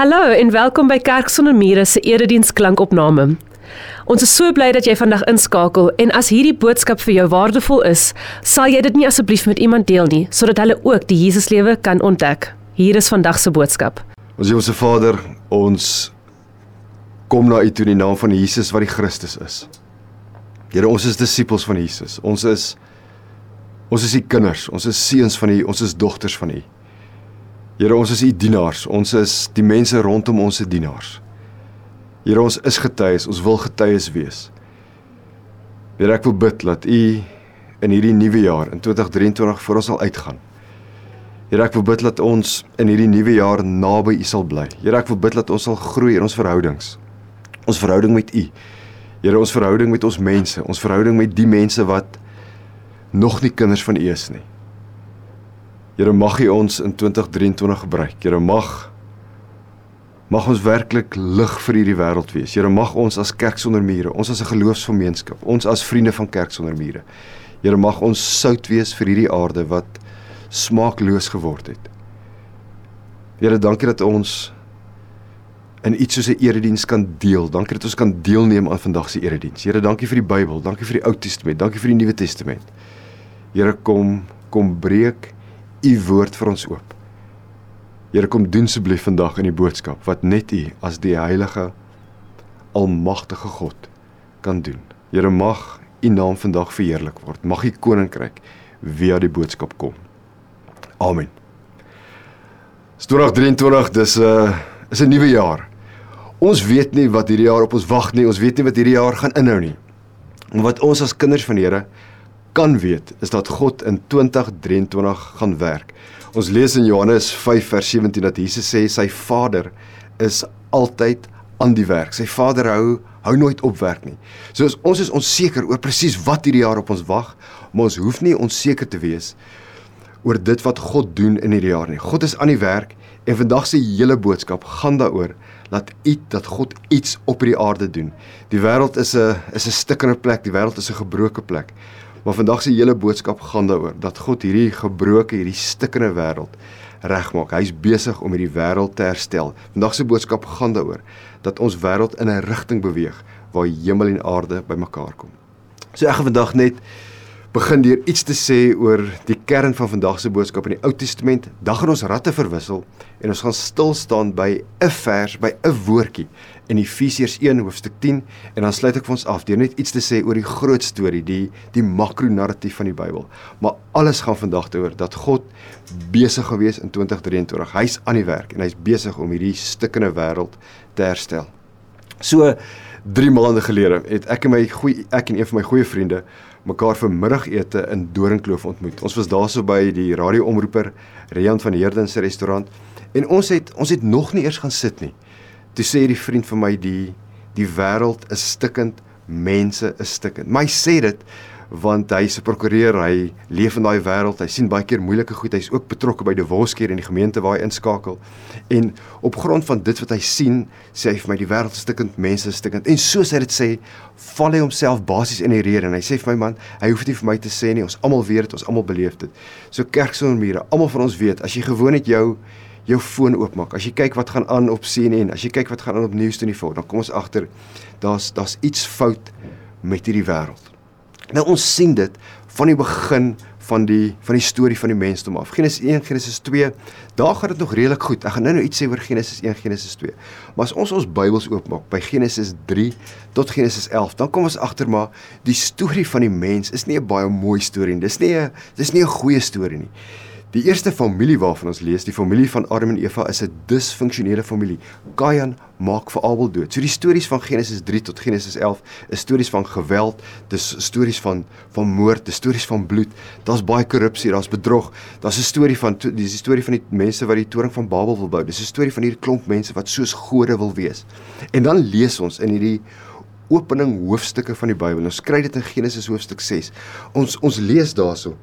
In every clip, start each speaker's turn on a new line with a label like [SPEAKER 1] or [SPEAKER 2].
[SPEAKER 1] Hallo en welkom by Kerk sonder mure se erediens klankopname. Ons is so bly dat jy vandag inskakel en as hierdie boodskap vir jou waardevol is, sal jy dit nie asseblief met iemand deel nie sodat hulle ook die Jesuslewe kan ontdek. Hier is vandag se boodskap.
[SPEAKER 2] Ons Hemelse Vader, ons kom na U toe in die naam van Jesus wat die Christus is. Here, ons is disippels van Jesus. Ons is ons is U kinders, ons is seuns van U, ons is dogters van U. Here, ons is U dienaars. Ons is die mense rondom ons se dienaars. Here, ons is getuies, ons wil getuies wees. Here, ek wil bid dat U in hierdie nuwe jaar in 2023 vir ons sal uitgaan. Here, ek wil bid dat ons in hierdie nuwe jaar naby U sal bly. Here, ek wil bid dat ons sal groei in ons verhoudings. Ons verhouding met U. Here, ons verhouding met ons mense, ons verhouding met die mense wat nog nie kinders van U is nie. Here mag U ons in 2023 gebruik. Here mag mag ons werklik lig vir hierdie wêreld wees. Here mag ons as kerk sonder mure, ons as 'n geloofsgemeenskap, ons as vriende van kerk sonder mure. Here mag ons sout wees vir hierdie aarde wat smaakloos geword het. Here, dankie dat ons in iets soos 'n erediens kan deel. Dankie dat ons kan deelneem aan vandag se erediens. Here, dankie vir die Bybel, dankie vir die Ou Testament, dankie vir die Nuwe Testament. Here, kom kom breek u woord vir ons oop. Here kom doen asseblief vandag in die boodskap wat net u as die heilige almagtige God kan doen. Here mag u naam vandag verheerlik word. Mag u koninkryk via die boodskap kom. Amen. 2023 dis 'n uh, is 'n nuwe jaar. Ons weet nie wat hierdie jaar op ons wag nie. Ons weet nie wat hierdie jaar gaan inhou nie. Maar wat ons as kinders van die Here kan weet is dat God in 2023 gaan werk. Ons lees in Johannes 5 vers 17 dat Jesus sê sy Vader is altyd aan die werk. Sy Vader hou hou nooit op werk nie. So ons is onseker oor presies wat hierdie jaar op ons wag, maar ons hoef nie onseker te wees oor dit wat God doen in hierdie jaar nie. God is aan die werk en vandag se hele boodskap gaan daaroor dat iets dat God iets op hierdie aarde doen. Die wêreld is 'n is 'n stikkende plek, die wêreld is 'n gebroke plek. Maar vandag se hele boodskap gaan daaroor dat God hierdie gebroke, hierdie stikkende wêreld regmaak. Hy's besig om hierdie wêreld te herstel. Vandag se boodskap gaan daaroor dat ons wêreld in 'n rigting beweeg waar hemel en aarde bymekaar kom. So ek gaan vandag net begin deur iets te sê oor die kern van vandag se boodskap in die Ou Testament. Dan gaan ons ratte verwissel en ons gaan stil staan by 'n vers, by 'n woordjie in Efesiërs 1 hoofstuk 10 en dan sluit ek vir ons af deur net iets te sê oor die groot storie, die die makronarratief van die Bybel. Maar alles gaan vandag daaroor dat God besig gewees in 2023. Hy's aan die werk en hy's besig om hierdie stukkende wêreld te herstel. So 3 maande gelede het ek en my goeie ek en een van my goeie vriende mekaar vir middagete in Doringkloof ontmoet. Ons was daarso by die radioomroeper Rian van Heerden se restaurant en ons het ons het nog nie eers gaan sit nie. Toe sê hierdie vriend vir my die die wêreld is stikkend, mense is stikkend. My sê dit want hy's 'n prokureur, hy leef in daai wêreld, hy sien baie keer moeilike goed, hy's ook betrokke by Dewoskier en die gemeente waar hy inskakel. En op grond van dit wat hy sien, sê hy vir my die wêreld is stikkend, mense is stikkend. En soos hy dit sê, val hy homself basies in die rede en hy sê vir my man, hy hoef dit vir my te sê nie, ons almal weet dit, ons almal beleef dit. So kerk sonder mure, almal van ons weet, as jy gewoon net jou jou foon oopmaak. As jy kyk wat gaan aan op CNN, as jy kyk wat gaan aan op News24, dan kom ons agter daar's daar's iets fout met hierdie wêreld. Nou ons sien dit van die begin van die van die storie van die mensdom af. Genesis 1, Genesis 2, daar gaan dit nog redelik goed. Ek gaan nou nou iets sê oor Genesis 1, Genesis 2. Maar as ons ons Bybels oopmaak by Genesis 3 tot Genesis 11, dan kom ons agter maar die storie van die mens is nie 'n baie mooi storie nie. Dis nie 'n dis nie 'n goeie storie nie. Die eerste familie waarvan ons lees, die familie van Adam en Eva is 'n disfunksionele familie. Kain maak vir Abel dood. So die stories van Genesis 3 tot Genesis 11 is stories van geweld, dis stories van van moord, dis stories van bloed. Daar's baie korrupsie, daar's bedrog. Daar's 'n storie van dis die storie van die mense wat die toring van Babel wil bou. Dis 'n storie van hierdie klomp mense wat soos gode wil wees. En dan lees ons in hierdie opening hoofstukke van die Bybel. Ons kry dit in Genesis hoofstuk 6. Ons ons lees daarso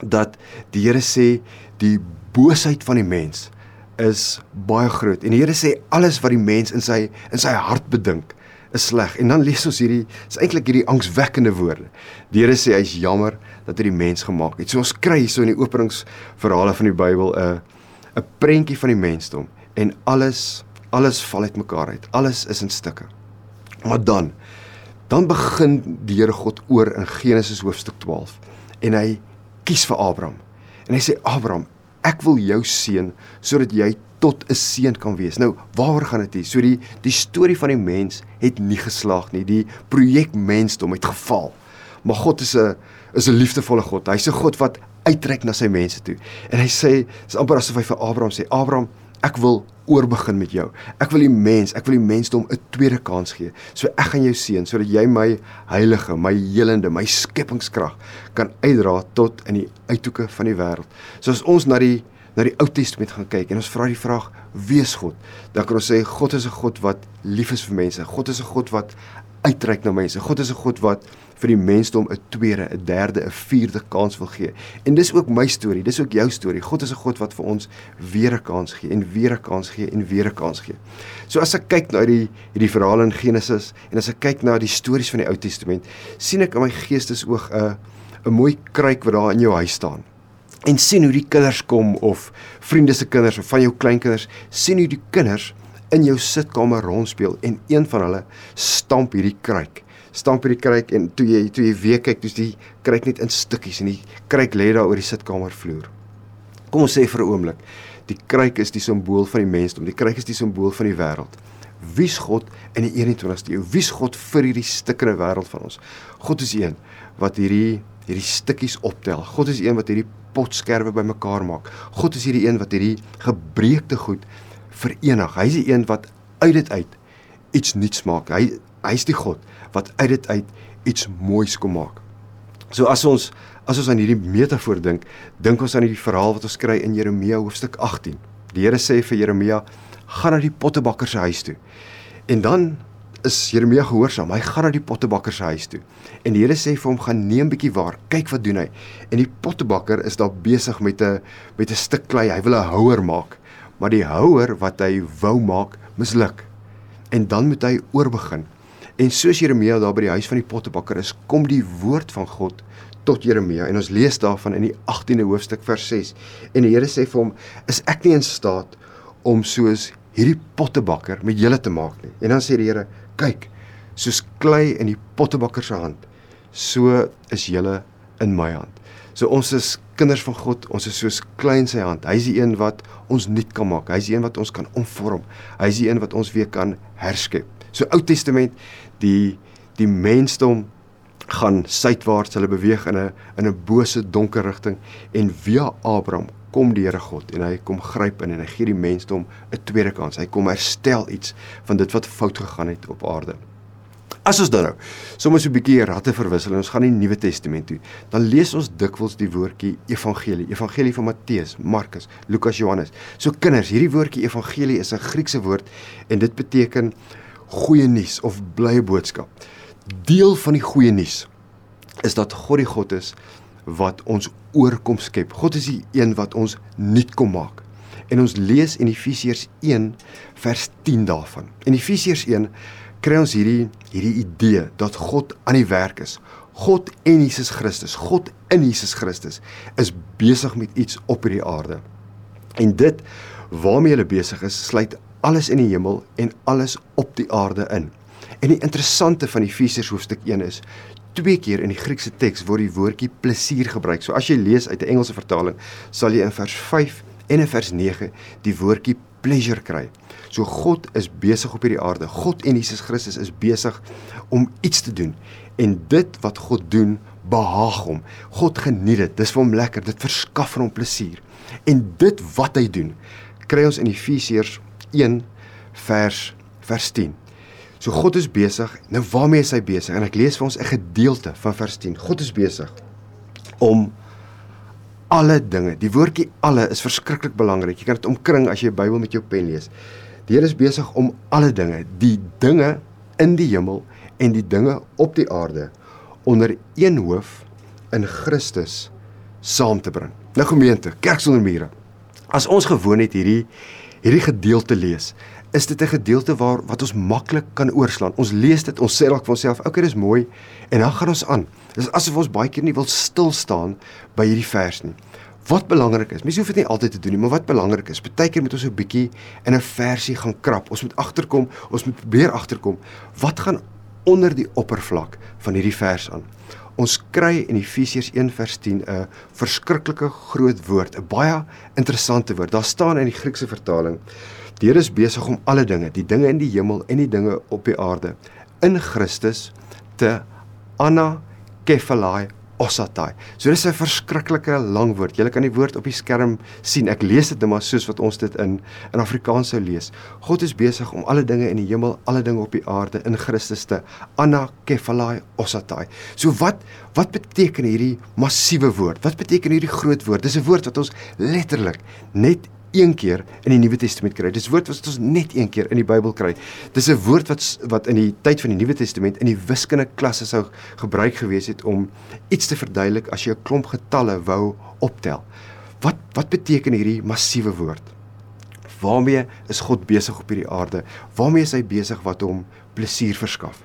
[SPEAKER 2] dat die Here sê die boosheid van die mens is baie groot. En die Here sê alles wat die mens in sy in sy hart bedink is sleg. En dan lees ons hierdie is eintlik hierdie angswekkende woorde. Die Here sê hy's jammer dat hy die mens gemaak het. So ons kry hierso in die openingsverhale van die Bybel 'n 'n prentjie van die mensdom en alles Alles val uitmekaar uit. Alles is in stukke. Maar dan dan begin die Here God oor in Genesis hoofstuk 12 en hy kies vir Abraham. En hy sê Abraham, ek wil jou seën sodat jy tot 'n seën kan wees. Nou, waaroor gaan dit hier? So die die storie van die mens het nie geslaag nie. Die projek mensdom het gefaal. Maar God is 'n is 'n liefdevolle God. Hy's 'n God wat uitreik na sy mense toe. En hy sê, dis amper asof hy vir Abraham sê, Abraham, ek wil oorbegin met jou. Ek wil die mens, ek wil die mensdom 'n tweede kans gee. So ek gaan jou seën sodat jy my heilige, my helende, my skepingskrag kan uitdra tot in die uithoeke van die wêreld. So as ons na die na die Ou Testament gaan kyk en ons vra die vraag wie is God? Dan kan ons sê God is 'n God wat lief is vir mense. God is 'n God wat uitreik na mense. God is 'n God wat vir die mensdom 'n tweede, 'n derde, 'n vierde kans wil gee. En dis ook my storie, dis ook jou storie. God is 'n God wat vir ons weer 'n kans gee en weer 'n kans gee en weer 'n kans gee. So as ek kyk na hierdie hierdie verhale in Genesis en as ek kyk na die stories van die Ou Testament, sien ek in my geestesoog 'n 'n mooi kruik wat daar in jou huis staan. En sien hoe die kinders kom of vriende se kinders of van jou kleinkinders, sien hoe die kinders in jou sitkamer rondspeel en een van hulle stamp hierdie kruik stamp hierdie kruik en toe jy toe jy weer kyk, dis die kruik net in stukkies en die kruik lê daar oor die sitkamervloer. Kom ons sê vir 'n oomblik, die kruik is die simbool van die mensdom. Die kruik is die simbool van die wêreld. Wie's God in die 21ste eeu? Wie's God vir hierdie stukkende wêreld van ons? God is een wat hierdie hierdie stukkies optel. God is een wat hierdie potskerwe bymekaar maak. God is hierdie een wat hierdie gebreekte goed verenig. Hy's die een wat uit dit uit iets nuuts maak. Hy hy's die God wat uit dit uit iets moois kom maak. So as ons as ons aan hierdie metafoor dink, dink ons aan hierdie verhaal wat ons kry in Jeremia hoofstuk 18. Die Here sê vir Jeremia: "Gaan na die pottebakker se huis toe." En dan is Jeremia gehoorsaam. Hy gaan na die pottebakker se huis toe. En die Here sê vir hom: "Gaan neem 'n bietjie waar. Kyk wat doen hy." En die pottebakker is daar besig met 'n met 'n stuk klei. Hy wil 'n houer maak. Maar die houer wat hy wou maak, misluk. En dan moet hy oorbegin. En soos Jeremia daar by die huis van die pottebakker is, kom die woord van God tot Jeremia en ons lees daarvan in die 18de hoofstuk vers 6. En die Here sê vir hom: "Is ek nie in staat om soos hierdie pottebakker met julle te maak nie?" En dan sê die Here: "Kyk, soos klei in die pottebakker se hand, so is julle in my hand." So ons is kinders van God, ons is soos klei in sy hand. Hy's die een wat ons nuut kan maak. Hy's die een wat ons kan omvorm. Hy's die een wat ons weer kan herskep. So Ou Testament, die die mensdom gaan suidwaarts, hulle beweeg in 'n in 'n bose donker rigting en via Abraham kom die Here God en hy kom gryp in en hy gee die mensdom 'n tweede kans. Hy kom herstel iets van dit wat fout gegaan het op aarde. As ons dan nou soms 'n bietjie ratte verwissel en ons gaan die Nuwe Testament toe, dan lees ons dikwels die woordjie evangelie, evangelie van Matteus, Markus, Lukas, Johannes. So kinders, hierdie woordjie evangelie is 'n Griekse woord en dit beteken goeie nuus of blye boodskap. Deel van die goeie nuus is dat God die God is wat ons oorkom skep. God is die een wat ons nuut kom maak. En ons lees in Efesiërs 1 vers 10 daarvan. In Efesiërs 1 kry ons hierdie hierdie idee dat God aan die werk is. God en Jesus Christus, God in Jesus Christus is besig met iets op hierdie aarde. En dit waarmee hulle besig is, sluit alles in die hemel en alles op die aarde in. En die interessante van Efesiërs hoofstuk 1 is twee keer in die Griekse teks word die woordjie plesier gebruik. So as jy lees uit 'n Engelse vertaling, sal jy in vers 5 en in vers 9 die woordjie pleasure kry. So God is besig op hierdie aarde. God en Jesus Christus is besig om iets te doen. En dit wat God doen, behaag hom. God geniet dit. Dis vir hom lekker. Dit verskaf hom plesier. En dit wat hy doen, kry ons in Efesiërs 1 vers vers 10. So God is besig. Nou waarmee is hy besig? En ek lees vir ons 'n gedeelte van vers 10. God is besig om alle dinge. Die woordjie alle is verskriklik belangrik. Jy kan dit omkring as jy die Bybel met jou pen lees. Die Here is besig om alle dinge, die dinge in die hemel en die dinge op die aarde onder een hoof in Christus saam te bring. Nou gemeente, kerk sonder mure. As ons gewoon het hierdie hierdie gedeelte lees, is dit 'n gedeelte waar wat ons maklik kan oorslaan. Ons lees dit, ons sê dalk vir onsself, "Oké, okay, dis mooi," en dan gaan ons aan. Dis asof ons baie keer nie wil stil staan by hierdie vers nie. Wat belangrik is, mens hoef dit nie altyd te doen nie, maar wat belangrik is, baie keer moet ons 'n bietjie in 'n versie gaan krap. Ons moet agterkom, ons moet probeer agterkom wat gaan onder die oppervlak van hierdie vers aan. Ons kry in Efesiërs 1:10 'n verskriklike groot woord, 'n baie interessante woord. Daar staan in die Griekse vertaling: Die Here is besig om alle dinge, die dinge in die hemel en die dinge op die aarde, in Christus te anakephalai osatai. So dis 'n verskriklike lang woord. Jy kan die woord op die skerm sien. Ek lees dit net maar soos wat ons dit in in Afrikaans sou lees. God is besig om alle dinge in die hemel, alle dinge op die aarde in Christus te anakephalai osatai. So wat wat beteken hierdie massiewe woord? Wat beteken hierdie groot woord? Dis 'n woord wat ons letterlik net een keer in die Nuwe Testament kry. Dis woord wat ons net een keer in die Bybel kry. Dis 'n woord wat wat in die tyd van die Nuwe Testament in die wiskunde klasse sou gebruik gewees het om iets te verduidelik as jy 'n klomp getalle wou optel. Wat wat beteken hierdie massiewe woord? Waarmee is God besig op hierdie aarde? Waarmee is hy besig wat hom plesier verskaf?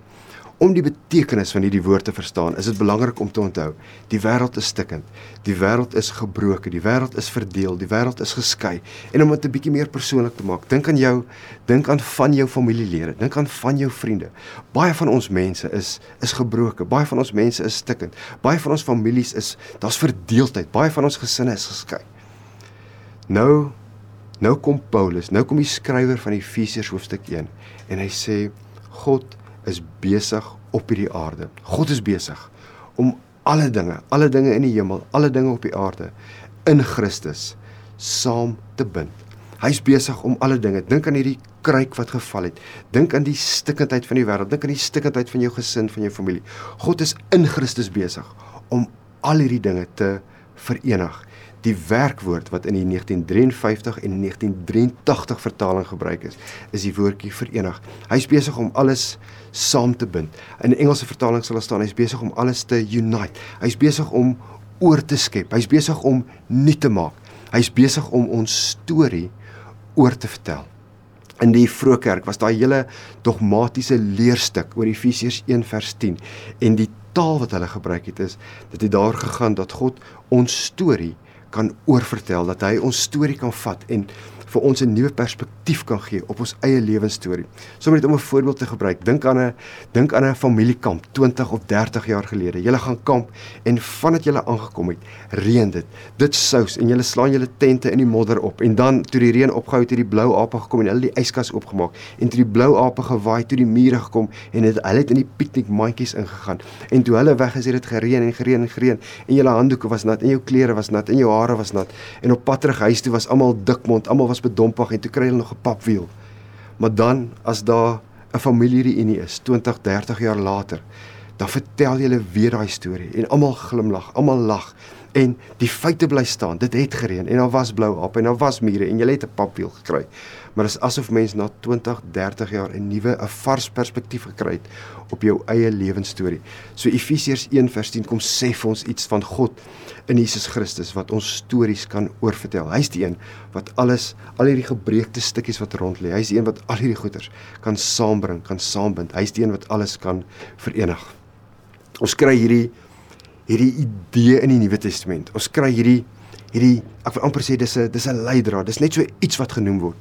[SPEAKER 2] Om die betekenis van hierdie woord te verstaan, is dit belangrik om te onthou: die wêreld is stikkend. Die wêreld is gebroken, die wêreld is verdeel, die wêreld is geskei. En om dit 'n bietjie meer persoonlik te maak, dink aan jou, dink aan van jou familielede, dink aan van jou vriende. Baie van ons mense is is gebroken. Baie van ons mense is stikkend. Baie van ons families is daar's verdeeldheid. Baie van ons gesinne is geskei. Nou nou kom Paulus, nou kom die skrywer van Efesiërs hoofstuk 1 en hy sê God is besig op hierdie aarde. God is besig om alle dinge, alle dinge in die hemel, alle dinge op die aarde in Christus saam te bind. Hy's besig om alle dinge. Dink aan hierdie kruik wat geval het. Dink aan die stikkindheid van die wêreld. Dink aan die stikkindheid van jou gesin, van jou familie. God is in Christus besig om al hierdie dinge te verenig die werkwoord wat in die 1953 en 1983 vertaling gebruik is, is die woordjie verenig. Hy's besig om alles saam te bind. In Engelse vertaling sal daar staan hy's besig om alles te unite. Hy's besig om oor te skep. Hy's besig om nuut te maak. Hy's besig om ons storie oor te vertel. In die vroeë kerk was daai hele dogmatiese leerstuk oor Efesiërs 1 vers 10 en die taal wat hulle gebruik het is dit daar gegaan dat God ons storie kan oorvertel dat hy ons storie kan vat en vir ons 'n nuwe perspektief kan gee op ons eie lewensstorie. Sommige net om 'n voorbeeld te gebruik, dink aan 'n dink aan 'n familiekamp 20 of 30 jaar gelede. Julle gaan kamp en vandat julle aangekom het, reën dit. Dit sous en julle slaan julle tente in die modder op en dan toe die reën opgehou het, het die blou ape gekom en hulle die yskas oopgemaak en toe die blou ape gewaai toe die mure gekom en het, hulle het in die piknikmandjies ingegaan. En toe hulle weg is, het dit gereën en gereën en gereën en julle handdoeke was nat en jou klere was nat en jou hare was nat en op pad terug huis toe was almal dikmond, almal was bedompig en toe kry hulle nog 'n papwiel. Maar dan as daar 'n familiereunie is 20, 30 jaar later, dan vertel jy hulle weer daai storie en almal glimlag, almal lag en die feite bly staan. Dit het gereën en daar was blou ape en daar was mure en jy het 'n papwiel gekry. Maar dit is asof mense na 20, 30 jaar 'n nuwe, 'n vars perspektief gekry het op jou eie lewensstorie. So Efesiërs 1:10 kom sê vir ons iets van God in Jesus Christus wat ons stories kan oorvertel. Hy's die een wat alles, al hierdie gebreekte stukkies wat rond lê, hy's die een wat al hierdie goeders kan saambring, kan saambind. Hy's die een wat alles kan verenig. Ons kry hierdie hierdie idee in die Nuwe Testament. Ons kry hierdie hierdie ek wil amper sê dis 'n dis 'n leidraad. Dis net so iets wat genoem word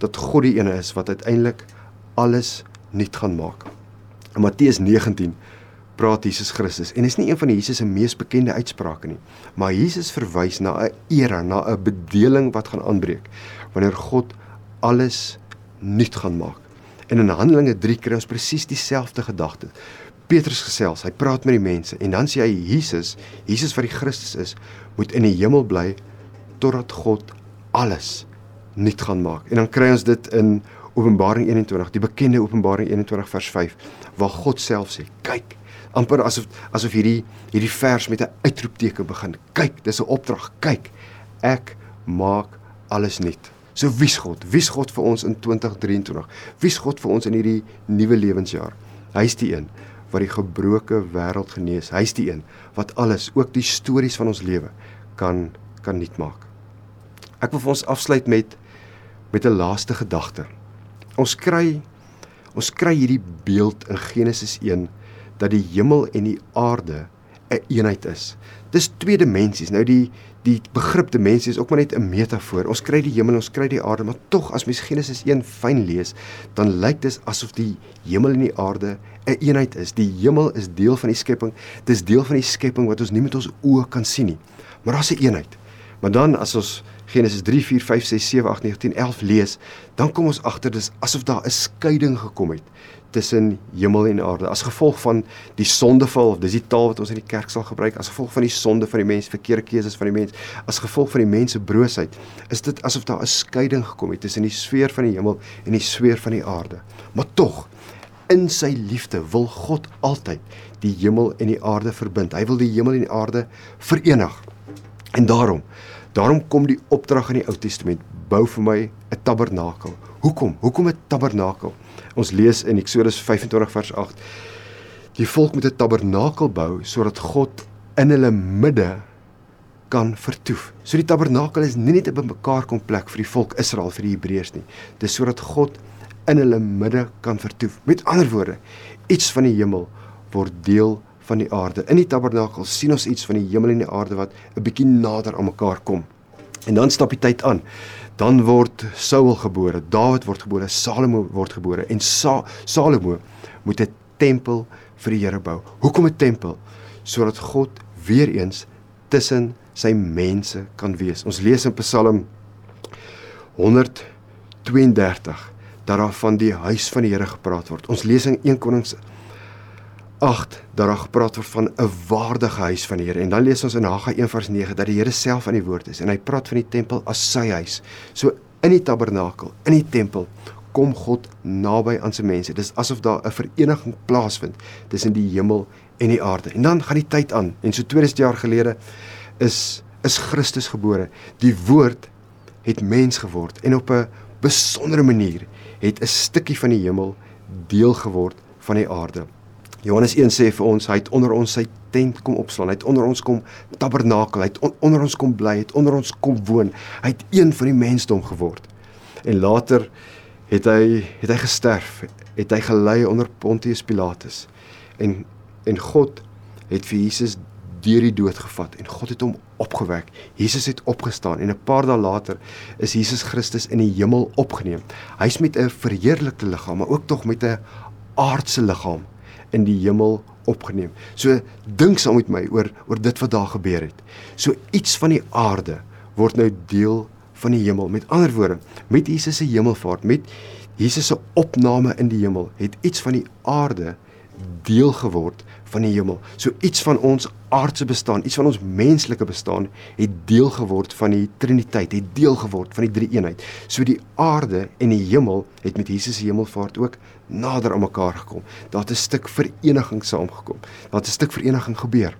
[SPEAKER 2] dat God die ene is wat uiteindelik alles nuut gaan maak. In Matteus 19 praat Jesus Christus en is nie een van Jesus se mees bekende uitsprake nie, maar Jesus verwys na 'n era, na 'n bedeling wat gaan aanbreek wanneer God alles nuut gaan maak. En in Handelinge 3 kry ons presies dieselfde gedagte. Petrus gesels, hy praat met die mense en dan sê hy Jesus, Jesus wat die Christus is, moet in die hemel bly totdat God alles nuut gaan maak. En dan kry ons dit in Openbaring 21, die bekende Openbaring 21 vers 5, waar God self sê, kyk, amper asof asof hierdie hierdie vers met 'n uitroepteken begin. Kyk, dis 'n opdrag. Kyk, ek maak alles nuut. So wie's God? Wie's God vir ons in 2023? Wie's God vir ons in hierdie nuwe lewensjaar? Hy's die een wat die gebroke wêreld genees. Hy's die een wat alles, ook die stories van ons lewe kan kan nuut maak. Ek wil vir ons afsluit met met 'n laaste gedagte. Ons kry ons kry hierdie beeld in Genesis 1 dat die hemel en die aarde 'n eenheid is. Dis twee dimensies. Nou die die begrip dimensie is ook maar net 'n metafoor. Ons kry die hemel, ons kry die aarde, maar tog as mens Genesis 1 fyn lees, dan lyk dit asof die hemel en die aarde 'n eenheid is. Die hemel is deel van die skepping. Dis deel van die skepping wat ons nie met ons oë kan sien nie. Maar daar's 'n eenheid. Maar dan as ons Genesis 3, 4, 5, 6, 7, 8, 9, 10, 11 lees, dan kom ons agter dis asof daar 'n skeiding gekom het tussen hemel en aarde. As gevolg van die sondeval dis die taal wat ons in die kerk sal gebruik as gevolg van die sonde van die mens verkeerde keuses van die mens as gevolg van die mens se broosheid is dit asof daar 'n skeiding gekom het tussen die sfeer van die hemel en die sfeer van die aarde. Maar tog in sy liefde wil God altyd die hemel en die aarde verbind. Hy wil die hemel en die aarde verenig. En daarom daarom kom die opdrag in die Ou Testament bou vir my 'n tabernakel hoekom hoekom 'n tabernakel Ons lees in Eksodus 25 vers 8. Die volk moet 'n tabernakel bou sodat God in hulle midde kan vertoef. So die tabernakel is nie net 'n bymekaar kom plek vir die volk Israel vir die Hebreërs nie. Dis sodat God in hulle midde kan vertoef. Met ander woorde, iets van die hemel word deel van die aarde. In die tabernakel sien ons iets van die hemel en die aarde wat 'n bietjie nader aan mekaar kom. En dan stap die tyd aan dan word Saul gebore, Dawid word gebore, Salomo word gebore en Sa Salomo moet 'n tempel vir die Here bou. Hoekom 'n tempel? Sodat God weer eens tussen sy mense kan wees. Ons lees in Psalm 132 dat daar van die huis van die Here gepraat word. Ons lees in 1 Konings 8 dat daar gepraat word van 'n waardige huis van die Here. En dan lees ons in Haggai 1:9 dat die Here self aan die woord is en hy praat van die tempel as sy huis. So in die tabernakel, in die tempel kom God naby aan sy mense. Dis asof daar 'n vereniging plaasvind tussen die hemel en die aarde. En dan gaan die tyd aan en so 2000 jaar gelede is is Christus gebore. Die woord het mens geword en op 'n besondere manier het 'n stukkie van die hemel deel geword van die aarde. Johannes 1 sê vir ons hy het onder ons sy tent kom opslaan. Hy het onder ons kom tabernakel. Hy het on, onder ons kom bly, het onder ons kom woon. Hy het een van die mensdom geword. En later het hy het hy gesterf. Het hy gelei onder Pontius Pilatus. En en God het vir Jesus deur die dood gevat en God het hom opgewek. Jesus het opgestaan en 'n paar dae later is Jesus Christus in die hemel opgeneem. Hy's met 'n verheerlikte liggaam, maar ook tog met 'n aardse liggaam in die hemel opgeneem. So dink saam met my oor oor dit wat daar gebeur het. So iets van die aarde word nou deel van die hemel. Met ander woorde, met Jesus se hemelvaart, met Jesus se opname in die hemel, het iets van die aarde deel geword van die hemel. So iets van ons aardse bestaan, iets van ons menslike bestaan het deel geword van die Triniteit, het deel geword van die drie-eenheid. So die aarde en die hemel het met Jesus se hemelvaart ook nader aan mekaar gekom. Daar het 'n stuk vereniging saamgekom. Daar het 'n stuk vereniging gebeur.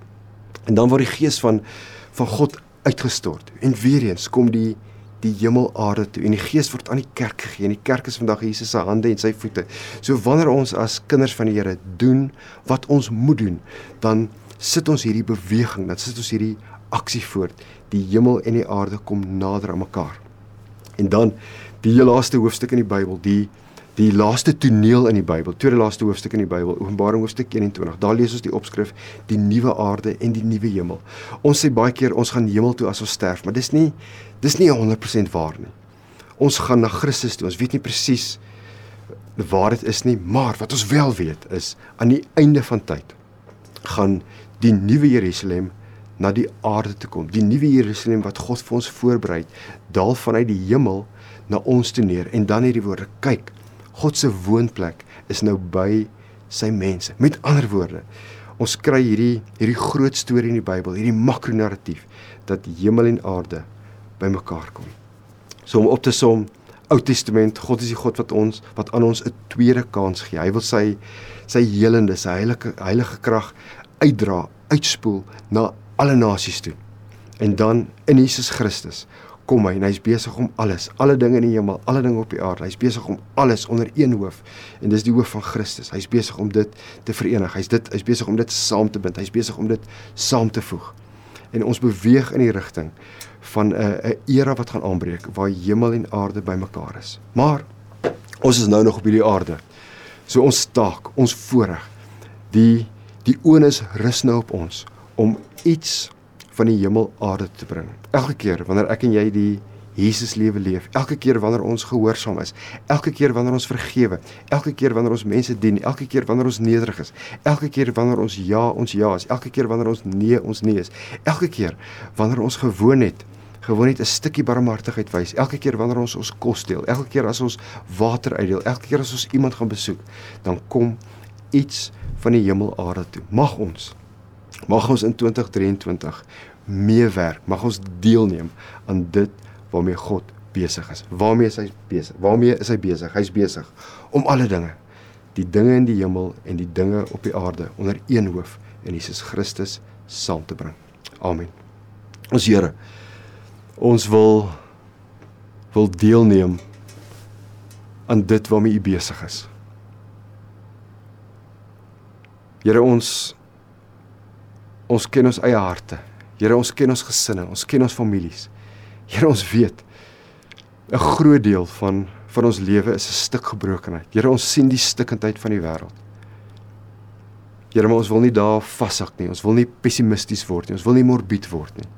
[SPEAKER 2] En dan word die gees van van God uitgestort. En weer eens kom die die hemel aarde toe en die gees word aan die kerk gegee en die kerk is vandag Jesus se hande en sy voete. So wanneer ons as kinders van die Here doen wat ons moet doen, dan sit ons hierdie beweging, dan sit ons hierdie aksie voort. Die hemel en die aarde kom nader aan mekaar. En dan die laaste hoofstuk in die Bybel, die die laaste toneel in die Bybel, tweede laaste hoofstuk in die Bybel, Openbaring hoofstuk 21. Daar lees ons die opskrif die nuwe aarde en die nuwe hemel. Ons sê baie keer ons gaan hemel toe as ons sterf, maar dis nie dis nie 100% waar nie. Ons gaan na Christus toe. Ons weet nie presies waar dit is nie, maar wat ons wel weet is aan die einde van tyd gaan die nuwe Jerusalem na die aarde toe kom. Die nuwe Jerusalem wat God vir ons voorberei, daal vanuit die hemel na ons toe neer en dan hierdie woorde: "Kyk, God se woonplek is nou by sy mense. Met ander woorde, ons kry hierdie hierdie groot storie in die Bybel, hierdie makronarratief dat hemel en aarde bymekaar kom. So om op te som, Ou Testament, God is die God wat ons wat aan ons 'n tweede kans gee. Hy wil sy sy helende, sy heilige heilige krag uitdra, uitspoel na alle nasies toe. En dan in Jesus Christus kom hy en hy's besig om alles, alle dinge in die hemel, alle dinge op die aarde. Hy's besig om alles onder een hoof en dis die hoof van Christus. Hy's besig om dit te verenig. Hy's dit hy's besig om dit saam te bind. Hy's besig om dit saam te voeg. En ons beweeg in die rigting van 'n 'n era wat gaan aanbreek waar hemel en aarde bymekaar is. Maar ons is nou nog op hierdie aarde. So ons taak, ons voorreg, die die onus rus nou op ons om iets van die hemel aarde te bring. Elke keer wanneer ek en jy die Jesus lewe leef. Elke keer wanneer ons gehoorsaam is, elke keer wanneer ons vergewe, elke keer wanneer ons mense dien, elke keer wanneer ons nederig is, elke keer wanneer ons ja, ons ja is, elke keer wanneer ons nee, ons nee is. Elke keer wanneer ons gewoon het gewoon net 'n stukkie barmhartigheid wys. Elke keer wanneer ons ons kos deel, elke keer as ons water uitdeel, elke keer as ons iemand gaan besoek, dan kom iets van die hemel aarde toe. Mag ons mag ons in 2023 meewerk, mag ons deelneem aan dit waarmee God besig is. Waarmee is hy besig? Waarmee is hy besig? Hy's besig om alle dinge, die dinge in die hemel en die dinge op die aarde onder een hoof in Jesus Christus saam te bring. Amen. Ons Here, ons wil wil deelneem aan dit waarmee U besig is. Here ons ons ken ons eie harte. Here ons ken ons gesinne, ons ken ons families. Here ons weet 'n groot deel van van ons lewe is 'n stuk gebrokenheid. Here ons sien die stikkindheid van die wêreld. Here maar ons wil nie daar vashak nie. Ons wil nie pessimisties word nie. Ons wil nie morbied word nie.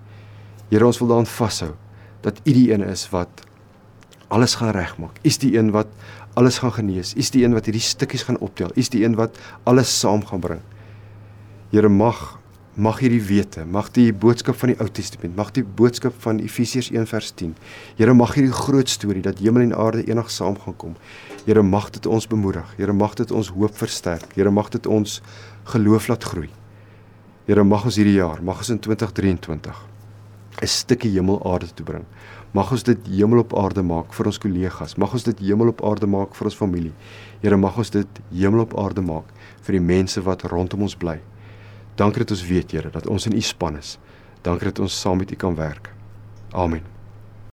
[SPEAKER 2] Here ons wil daaraan vashou dat U die een is wat alles gaan regmaak. U is die een wat alles gaan genees. U is die een wat hierdie stukkies gaan optel. U is die een wat alles saam gaan bring. Here mag mag hierdie wete, mag die boodskap van die Ou Testament, mag die boodskap van Efesiërs 1 vers 10. Here mag hierdie groot storie dat hemel en aarde eendag saam gaan kom. Here mag dit ons bemoedig. Here mag dit ons hoop versterk. Here mag dit ons geloof laat groei. Here mag ons hierdie jaar, mag ons in 2023 'n stukkie hemel aarde toe bring. Mag ons dit hemel op aarde maak vir ons kollegas. Mag ons dit hemel op aarde maak vir ons familie. Here mag ons dit hemel op aarde maak vir die mense wat rondom ons bly. Dankie dat ons weet, Here, dat ons in U span is. Dankie dat ons saam met U kan werk. Amen.